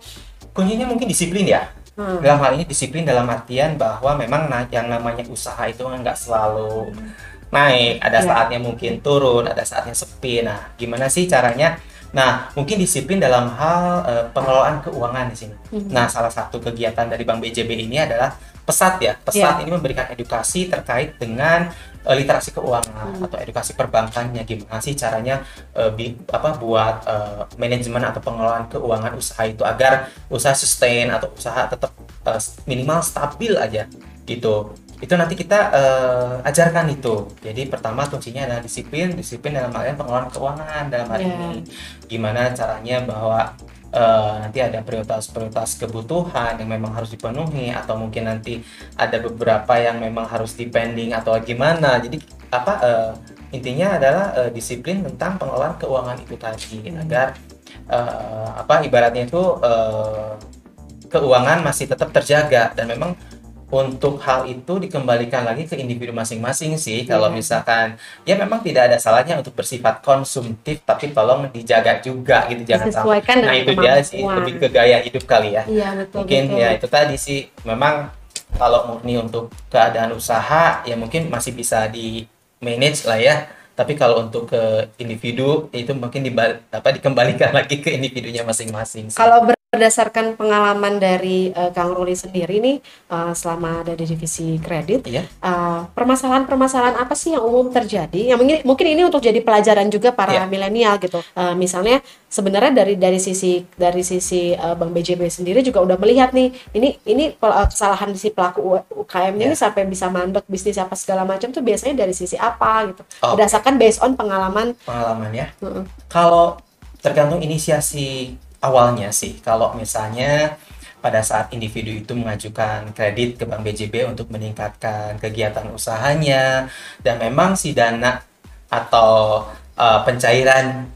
Kuncinya mungkin disiplin ya. Hmm. Dalam hal ini disiplin dalam artian bahwa memang yang namanya usaha itu kan nggak selalu naik, ada Ya. saatnya mungkin turun, ada saatnya sepi. Nah, gimana sih caranya? Nah, mungkin disiplin dalam hal eh, pengelolaan keuangan di sini. Mhm. Nah, salah satu kegiatan dari Bank BJB ini adalah pesat ya. Pesat ini memberikan edukasi terkait dengan eh, literasi keuangan Hmm. atau edukasi perbankannya gimana sih caranya eh, bi- apa buat eh, manajemen atau pengelolaan keuangan usaha itu agar usaha sustain atau usaha tetap eh, minimal stabil aja gitu. Itu nanti kita eh, ajarkan itu. Jadi pertama kuncinya adalah disiplin, disiplin dalam hal pengelolaan keuangan dalam hal Ya. ini gimana caranya bahwa eh, nanti ada prioritas-prioritas kebutuhan yang memang harus dipenuhi atau mungkin nanti ada beberapa yang memang harus depending atau gimana jadi apa eh, intinya adalah eh, disiplin tentang pengelolaan keuangan itu tadi agar eh, apa ibaratnya itu eh, keuangan masih tetap terjaga dan memang untuk hal itu dikembalikan lagi ke individu masing-masing sih kalau Iya. misalkan ya memang tidak ada salahnya untuk bersifat konsumtif tapi tolong dijaga juga gitu jangan sampai nah itu dia sih lebih ke gaya hidup kali ya Iya betul mungkin betul. ya itu tadi sih memang kalau murni untuk keadaan usaha ya mungkin masih bisa di manage lah ya tapi kalau untuk ke individu itu mungkin dibal- apa dikembalikan lagi ke individunya masing-masing sih. Kalau berdasarkan pengalaman dari eh, Kang Ruli sendiri nih eh, selama ada di divisi kredit, Iya. eh, permasalahan-permasalahan apa sih yang umum terjadi? Yang mungkin mungkin ini untuk jadi pelajaran juga para Iya. milenial gitu. Eh, misalnya sebenarnya dari dari sisi dari sisi eh, Bank BJB sendiri juga udah melihat nih ini ini kesalahan si pelaku U- UKM-nya ini Iya. sampai bisa mandek bisnis apa segala macam tuh biasanya dari sisi apa gitu. Oh. Berdasarkan based on pengalaman. pengalaman ya Heeh. Kalau tergantung inisiasi awalnya sih, kalau misalnya pada saat individu itu mengajukan kredit ke Bank BJB untuk meningkatkan kegiatan usahanya, dan memang si dana atau uh, pencairan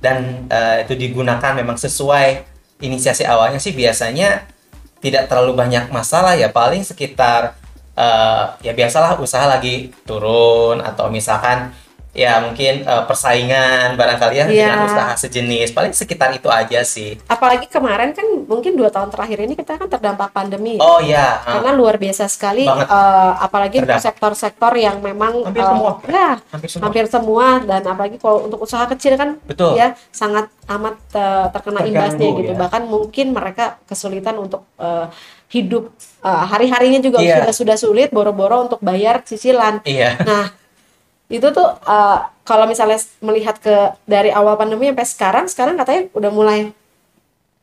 dan uh, itu digunakan memang sesuai inisiasi awalnya sih biasanya tidak terlalu banyak masalah ya. Paling sekitar eh, ya biasalah usaha lagi turun atau misalkan ya mungkin eh, persaingan barangkali ya Iya. dengan usaha sejenis paling sekitar itu aja sih Apalagi kemarin kan mungkin dua tahun terakhir ini kita kan terdampak pandemi. ya. oh ya karena luar biasa sekali Banget. eh, apalagi sektor-sektor yang memang Hampir eh, semua. ya hampir semua hampir semua dan apalagi kalau untuk usaha kecil kan betul ya sangat amat eh, terkena Terganggu, imbasnya gitu ya. bahkan mungkin mereka kesulitan untuk eh, hidup eh, hari-harinya juga Iya. sudah sudah sulit boro-boro untuk bayar cicilan iya nah itu tuh eh, kalau misalnya melihat ke dari awal pandemi sampai sekarang sekarang katanya udah mulai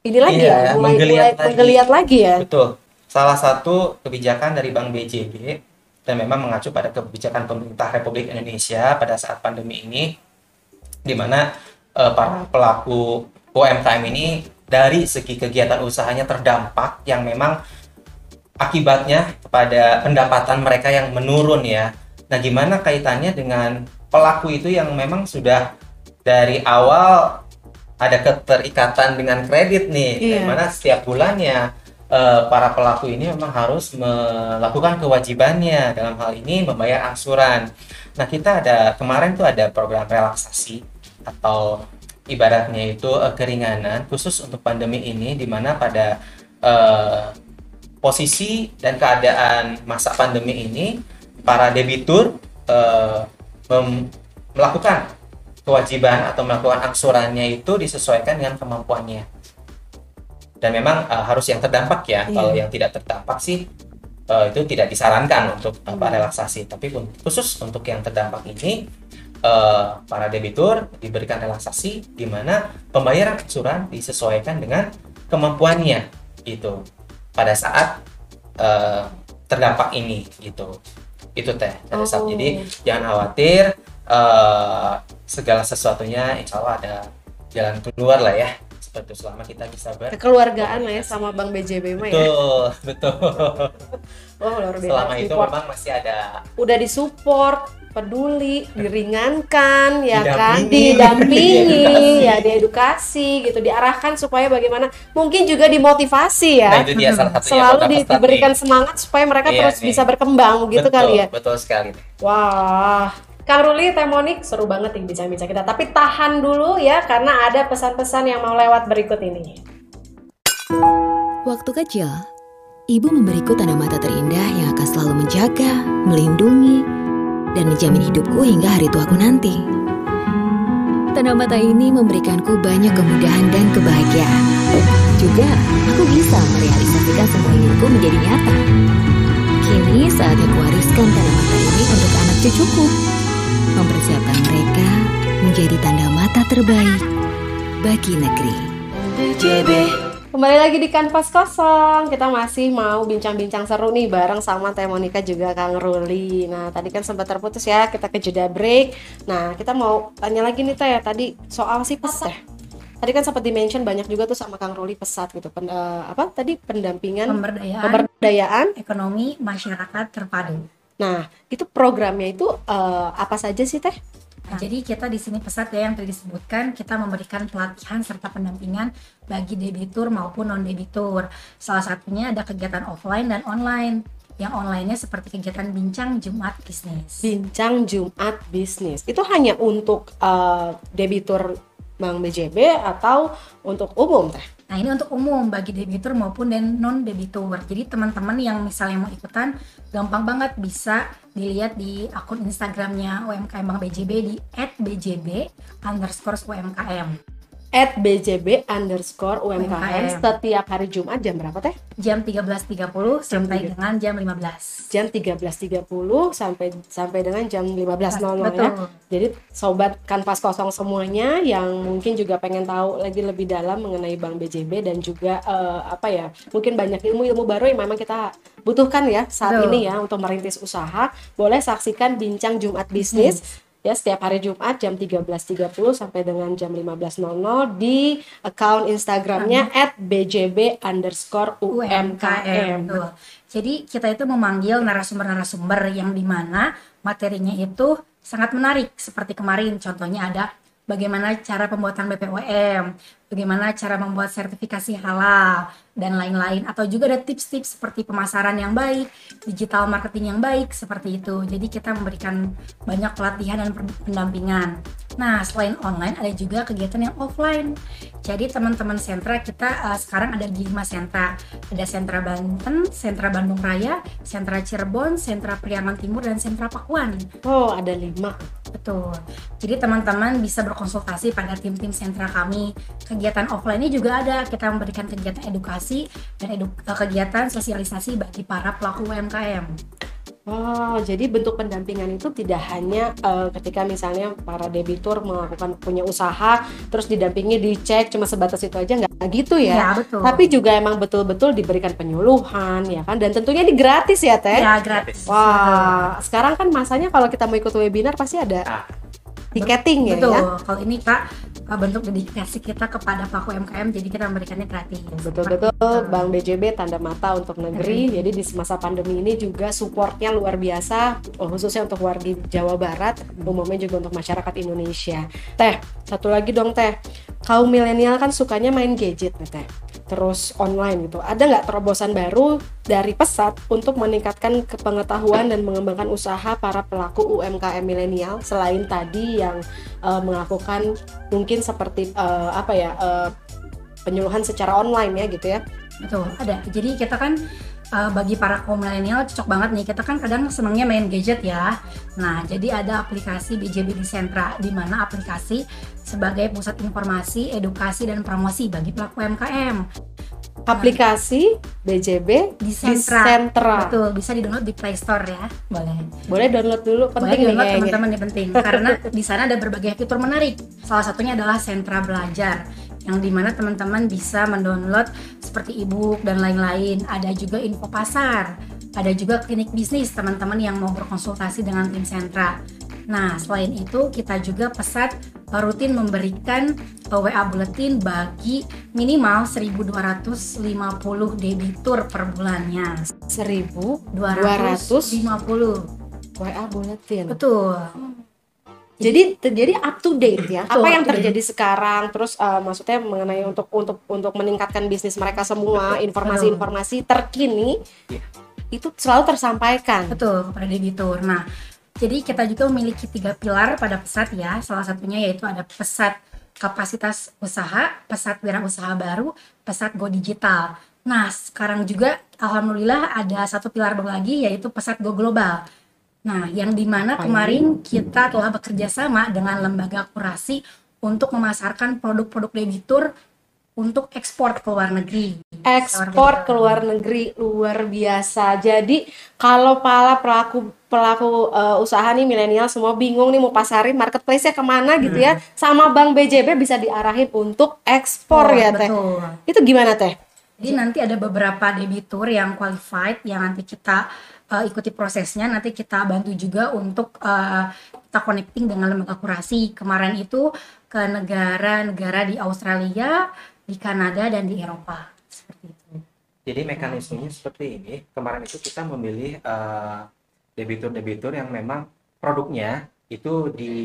ini lagi Iya, ya mulai menggeliat mulai lagi. menggeliat lagi ya Betul. Salah satu kebijakan dari Bank BJB dan memang mengacu pada kebijakan pemerintah Republik Indonesia pada saat pandemi ini, di mana eh, para pelaku UMKM ini dari segi kegiatan usahanya terdampak yang memang akibatnya kepada pendapatan mereka yang menurun ya. Nah, gimana kaitannya dengan pelaku itu yang memang sudah dari awal ada keterikatan dengan kredit nih, di mana setiap bulannya eh, para pelaku ini memang harus melakukan kewajibannya dalam hal ini membayar angsuran. Nah, kita ada kemarin tuh ada program relaksasi atau ibaratnya itu eh, keringanan khusus untuk pandemi ini di mana pada eh, posisi dan keadaan masa pandemi ini para debitur eh, mem- melakukan kewajiban atau melakukan angsurannya itu disesuaikan dengan kemampuannya. Dan memang eh, harus yang terdampak ya. Iya. kalau yang tidak terdampak sih eh, itu tidak disarankan untuk apa Hmm. relaksasi. Tapi khusus untuk yang terdampak ini eh, para debitur diberikan relaksasi di mana pembayaran angsuran disesuaikan dengan kemampuannya gitu. Pada saat eh, terdampak ini gitu itu teh saat Oh. jadi jangan khawatir eh, segala sesuatunya insya Allah ada jalan keluar lah ya itu selama kita bisa ber kekeluargaan lah ya sama Bang BJB mah ya. betul betul Oh, luar biasa. selama itu Support. memang masih ada udah disupport, peduli, diringankan, ya kan, Didampingi. didampingi, Diedukasi. ya diedukasi gitu, diarahkan supaya bagaimana, mungkin juga dimotivasi ya, nah itu dia salah satunya selalu di- diberikan semangat supaya mereka Iya, terus nih. bisa berkembang gitu betul, kali ya. betul sekali Wah, Kang Ruli, Temonik, seru banget nih bincang-bincang kita. Tapi tahan dulu ya, karena ada pesan-pesan yang mau lewat berikut ini. Waktu kecil, Ibu memberiku tanda mata terindah yang akan selalu menjaga, melindungi, dan menjamin hidupku hingga hari tuaku nanti. Tanda mata ini memberikanku banyak kemudahan dan kebahagiaan. Juga, aku bisa merealisasikan semua inginku menjadi nyata. Kini saatnya kuwariskan tanda mata ini untuk anak cucuku. Mempersiapkan mereka menjadi tanda mata terbaik bagi negeri. BJB Kembali lagi di Kanvas Kosong. Kita masih mau bincang-bincang seru nih bareng sama Teh Monika juga Kang Ruli. Nah, tadi kan sempat terputus ya, kita ke jeda break. Nah, kita mau tanya lagi nih Teh, tadi soal si pesat. Tadi kan sempat dimention banyak juga tuh sama Kang Ruli pesat gitu. Pen, uh, apa tadi pendampingan Pemberdayaan, pemberdayaan ekonomi masyarakat terpadu. Nah, itu programnya itu uh, apa saja sih Teh? Nah, jadi kita di sini pesat ya yang tadi disebutkan kita memberikan pelatihan serta pendampingan bagi debitur maupun non debitur. Salah satunya ada kegiatan offline dan online. Yang online-nya seperti kegiatan bincang Jumat bisnis. Bincang Jumat bisnis. Itu hanya untuk uh, debitur Bank BJB atau untuk umum teh? Nah ini untuk umum bagi debitur maupun dan non debitur. Jadi teman-teman yang misalnya mau ikutan gampang banget bisa dilihat di akun Instagramnya UMKM Bank BJB di @bjb underscore at BJB underscore UMKM setiap hari Jumat jam berapa teh? Jam 13.30 sampai dengan jam 15 Jam 13.30 sampai sampai dengan jam 15.00 ya. Jadi sobat kanvas kosong semuanya yang mungkin juga pengen tahu lagi lebih dalam mengenai Bank BJB dan juga uh, apa ya mungkin banyak ilmu-ilmu baru yang memang kita butuhkan ya saat Betul. ini ya untuk merintis usaha boleh saksikan bincang Jumat bisnis hmm ya setiap hari Jumat jam 13.30 sampai dengan jam 15.00 di account Instagramnya at bjb underscore umkm. Jadi kita itu memanggil narasumber-narasumber yang di mana materinya itu sangat menarik. Seperti kemarin contohnya ada bagaimana cara pembuatan BPOM, bagaimana cara membuat sertifikasi halal dan lain-lain atau juga ada tips-tips seperti pemasaran yang baik, digital marketing yang baik seperti itu. Jadi kita memberikan banyak pelatihan dan pendampingan. Nah, selain online ada juga kegiatan yang offline. Jadi teman-teman sentra kita uh, sekarang ada di lima sentra. Ada sentra Banten, sentra Bandung Raya, sentra Cirebon, sentra Priangan Timur dan sentra Pakuan. Oh, ada lima. Betul. Jadi teman-teman bisa berkonsultasi pada tim-tim sentra kami. Kegiatan offline ini juga ada. Kita memberikan kegiatan edukasi dan edu eh, kegiatan sosialisasi bagi para pelaku UMKM. Oh, jadi bentuk pendampingan itu tidak hanya uh, ketika misalnya para debitur melakukan punya usaha, terus didampingi dicek cuma sebatas itu aja nggak gitu ya? Ya betul. Tapi juga emang betul-betul diberikan penyuluhan ya kan, dan tentunya ini gratis ya teh? Ya gratis. Wah, betul. sekarang kan masanya kalau kita mau ikut webinar pasti ada ah. tiketing ya. Betul. Ya? Kalau ini kak bentuk dedikasi kita kepada pelaku UMKM jadi kita memberikannya gratis betul-betul Bank BJB tanda mata untuk negeri. Jadi di masa pandemi ini juga supportnya luar biasa khususnya untuk warga Jawa Barat umumnya juga untuk masyarakat Indonesia. Teh satu lagi dong teh. Kaum milenial kan sukanya main gadget nih teh terus online gitu. Ada nggak terobosan baru dari pesat untuk meningkatkan kepengetahuan dan mengembangkan usaha para pelaku UMKM milenial selain tadi yang uh, melakukan mungkin seperti uh, apa ya uh, penyuluhan secara online ya gitu ya? Betul, ada. Jadi kita kan uh, bagi para kaum milenial cocok banget nih. Kita kan kadang senangnya main gadget ya. Nah, jadi ada aplikasi BJB di Sentra di mana aplikasi sebagai pusat informasi, edukasi dan promosi bagi pelaku UMKM. Aplikasi BJB di Sentra. di Sentra. Betul, bisa di-download di Play Store ya. Boleh. Boleh download dulu, penting Boleh download teman-teman ini penting karena di sana ada berbagai fitur menarik. Salah satunya adalah Sentra Belajar yang di mana teman-teman bisa mendownload seperti e-book dan lain-lain. Ada juga info pasar, ada juga klinik bisnis teman-teman yang mau berkonsultasi dengan tim sentra. Nah, selain itu kita juga pesat rutin memberikan WA bulletin bagi minimal 1250 debitur per bulannya. 1250 WA bulletin. Betul. Jadi jadi up to date ya. Apa yang terjadi sekarang terus uh, maksudnya mengenai untuk untuk untuk meningkatkan bisnis mereka semua, informasi-informasi terkini yeah. itu selalu tersampaikan. Betul kepada debitur. Nah, jadi kita juga memiliki tiga pilar pada pesat ya. Salah satunya yaitu ada pesat kapasitas usaha, pesat wirausaha baru, pesat go digital. Nah, sekarang juga alhamdulillah ada satu pilar baru lagi yaitu pesat go global. Nah, yang di mana kemarin kita telah bekerja sama dengan lembaga kurasi untuk memasarkan produk-produk debitur untuk ekspor ke luar negeri. ekspor ke luar negeri luar biasa. Jadi kalau para pelaku pelaku eh, usaha nih milenial semua bingung nih mau pasarin marketplace-nya ke mana gitu ya, sama Bank BJB bisa diarahin untuk ekspor Oh, ya teh. betul. Itu gimana teh? Jadi nanti ada beberapa debitur yang qualified yang nanti kita uh, ikuti prosesnya. Nanti kita bantu juga untuk uh, kita connecting dengan lembaga kurasi. Kemarin itu ke negara-negara di Australia, di Kanada dan di Eropa. Seperti itu. Jadi mekanismenya seperti ini. Kemarin itu kita memilih eh, debitur-debitur yang memang produknya itu di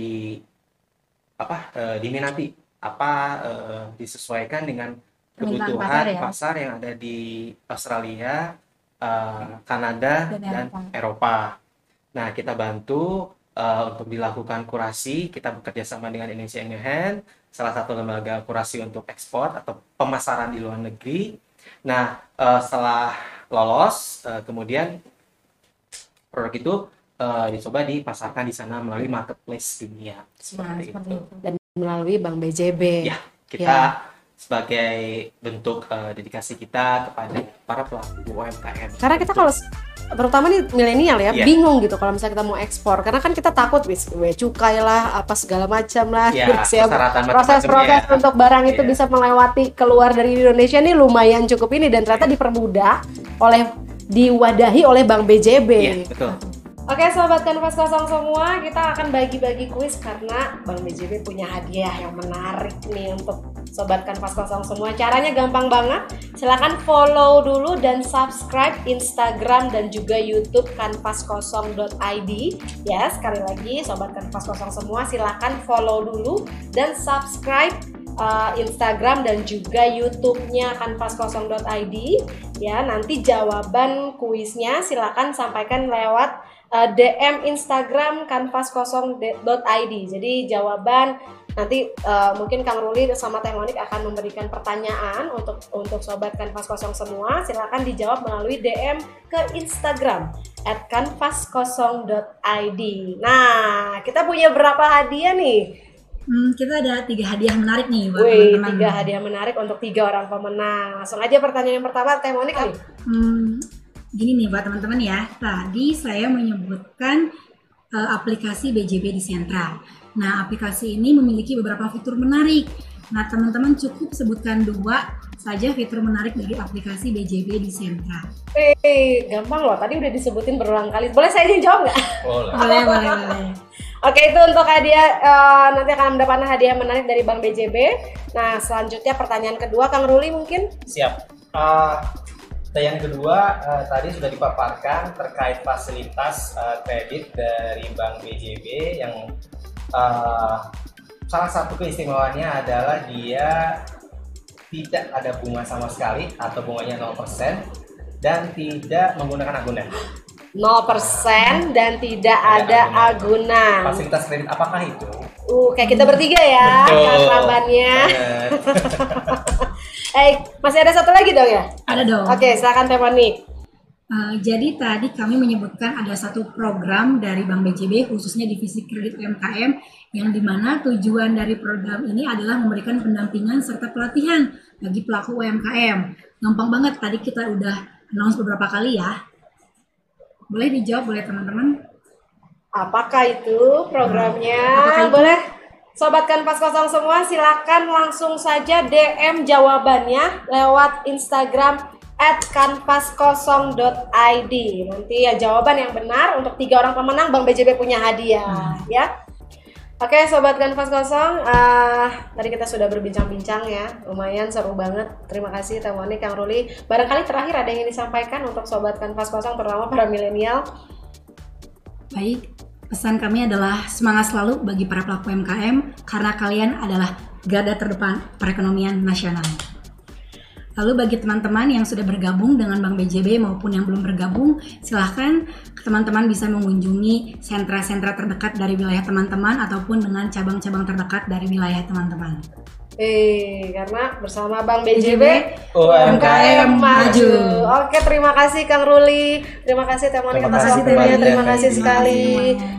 apa eh, diminati, apa eh, disesuaikan dengan kebutuhan pasar ya. pasar yang ada di Australia, eh, Kanada Dan dan Eropa. Eropa. Nah, kita bantu eh, untuk dilakukan kurasi. Kita bekerja sama dengan Indonesia in Your Hand, salah satu lembaga kurasi untuk ekspor atau pemasaran di luar negeri. Nah, eh, setelah lolos, eh, kemudian produk itu eh, dicoba dipasarkan di sana melalui marketplace dunia. Nah, Seperti seperti itu. itu. Dan melalui Bank BJB. Ya, kita sebagai bentuk eh, dedikasi kita kepada para pelaku UMKM. Karena kita kalau terutama nih milenial ya Iya. bingung gitu kalau misalnya kita mau ekspor karena kan kita takut wis cukai lah apa segala macam lah Ya, terus ya proses-proses ya. untuk barang itu Iya. bisa melewati keluar dari Indonesia nih lumayan cukup ini dan ternyata dipermudah oleh diwadahi oleh Bank BJB. Iya, betul. Oke sobat kanvas kosong semua, kita akan bagi-bagi kuis karena Bank BJB punya hadiah yang menarik nih untuk sobat kanvas kosong semua. Caranya gampang banget. Silahkan follow dulu dan subscribe Instagram dan juga YouTube kanvaskosong.id. Ya sekali lagi sobat kanvas kosong semua, silahkan follow dulu dan subscribe uh, Instagram dan juga YouTube-nya kanvaskosong.id. Ya nanti jawaban kuisnya silahkan sampaikan lewat uh, DM Instagram kanvaskosong.id. Jadi jawaban nanti uh, mungkin Kang Ruli sama Teh Monik akan memberikan pertanyaan untuk untuk sobat Kanvas Kosong semua. Silakan dijawab melalui DM ke Instagram @kanvaskosong.id. Nah, kita punya berapa hadiah nih? Hmm, kita ada tiga hadiah menarik nih buat Wih, teman-teman. tiga hadiah menarik untuk tiga orang pemenang. Langsung aja pertanyaan yang pertama, Teh Monik. Hmm, gini nih buat teman-teman ya. Tadi saya menyebutkan eh, aplikasi BJB di Sentra. Nah, aplikasi ini memiliki beberapa fitur menarik. Nah, teman-teman cukup sebutkan dua saja fitur menarik dari aplikasi BJB di Sentra. Eh, gampang loh. Tadi udah disebutin berulang kali. Boleh saya jawab nggak? Boleh. Boleh, boleh, boleh. Oke itu untuk hadiah eh, nanti akan mendapatkan hadiah menarik dari Bank BJB. Nah selanjutnya pertanyaan kedua Kang Ruli mungkin. Siap. Eh, dan yang kedua eh, tadi sudah dipaparkan terkait fasilitas eh, kredit dari Bank BJB yang eh, salah satu keistimewaannya adalah dia tidak ada bunga sama sekali atau bunganya 0% dan tidak menggunakan agunan. 0% dan tidak ada agunan. Fasilitas kredit apakah itu? Uh, kayak kita bertiga ya. Banget. Eh, masih ada satu lagi dong ya? Ada dong. Oke, silakan Teh Monik. Uh, jadi tadi kami menyebutkan ada satu program dari Bank BJB khususnya divisi kredit UMKM yang di mana tujuan dari program ini adalah memberikan pendampingan serta pelatihan bagi pelaku UMKM. Gampang banget tadi kita udah announce beberapa kali ya. Boleh dijawab boleh teman-teman? Apakah itu programnya? Apakah itu? Boleh. Sobat Kanvas Kosong semua silakan langsung saja DM jawabannya lewat Instagram at kanvaskosong.id Nanti ya jawaban yang benar untuk tiga orang pemenang Bang BJB punya hadiah ya. Oke Sobat Kanvas Kosong, ah, tadi kita sudah berbincang-bincang ya, lumayan seru banget. Terima kasih Teh Moni, Kang Ruli. Barangkali terakhir ada yang ingin disampaikan untuk Sobat Kanvas Kosong, terutama para milenial. Baik, pesan kami adalah semangat selalu bagi para pelaku UMKM karena kalian adalah garda terdepan perekonomian nasional. Lalu bagi teman-teman yang sudah bergabung dengan Bank BJB maupun yang belum bergabung, silahkan teman-teman bisa mengunjungi sentra-sentra terdekat dari wilayah teman-teman ataupun dengan cabang-cabang terdekat dari wilayah teman-teman. Eh, karena bersama Bang BJB UMKM maju. Oke, terima kasih Kang Ruli. Terima kasih Teh Monik Terima atas kasih waktunya. Terima ya, kasih Febi. sekali.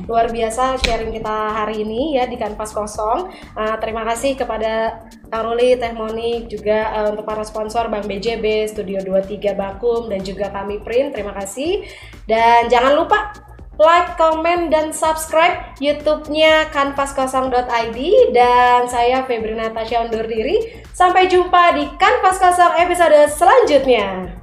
Luar biasa sharing kita hari ini ya di Kanvas Kosong. Uh, terima kasih kepada Kang Ruli, Teh Monik, juga uh, untuk para sponsor Bang BJB, Studio 23 Bakum dan juga kami Print. Terima kasih. Dan jangan lupa like, comment, dan subscribe YouTube-nya kanvaskosong.id dan saya Febri Natasha undur diri. Sampai jumpa di Kanvas Kosong episode selanjutnya.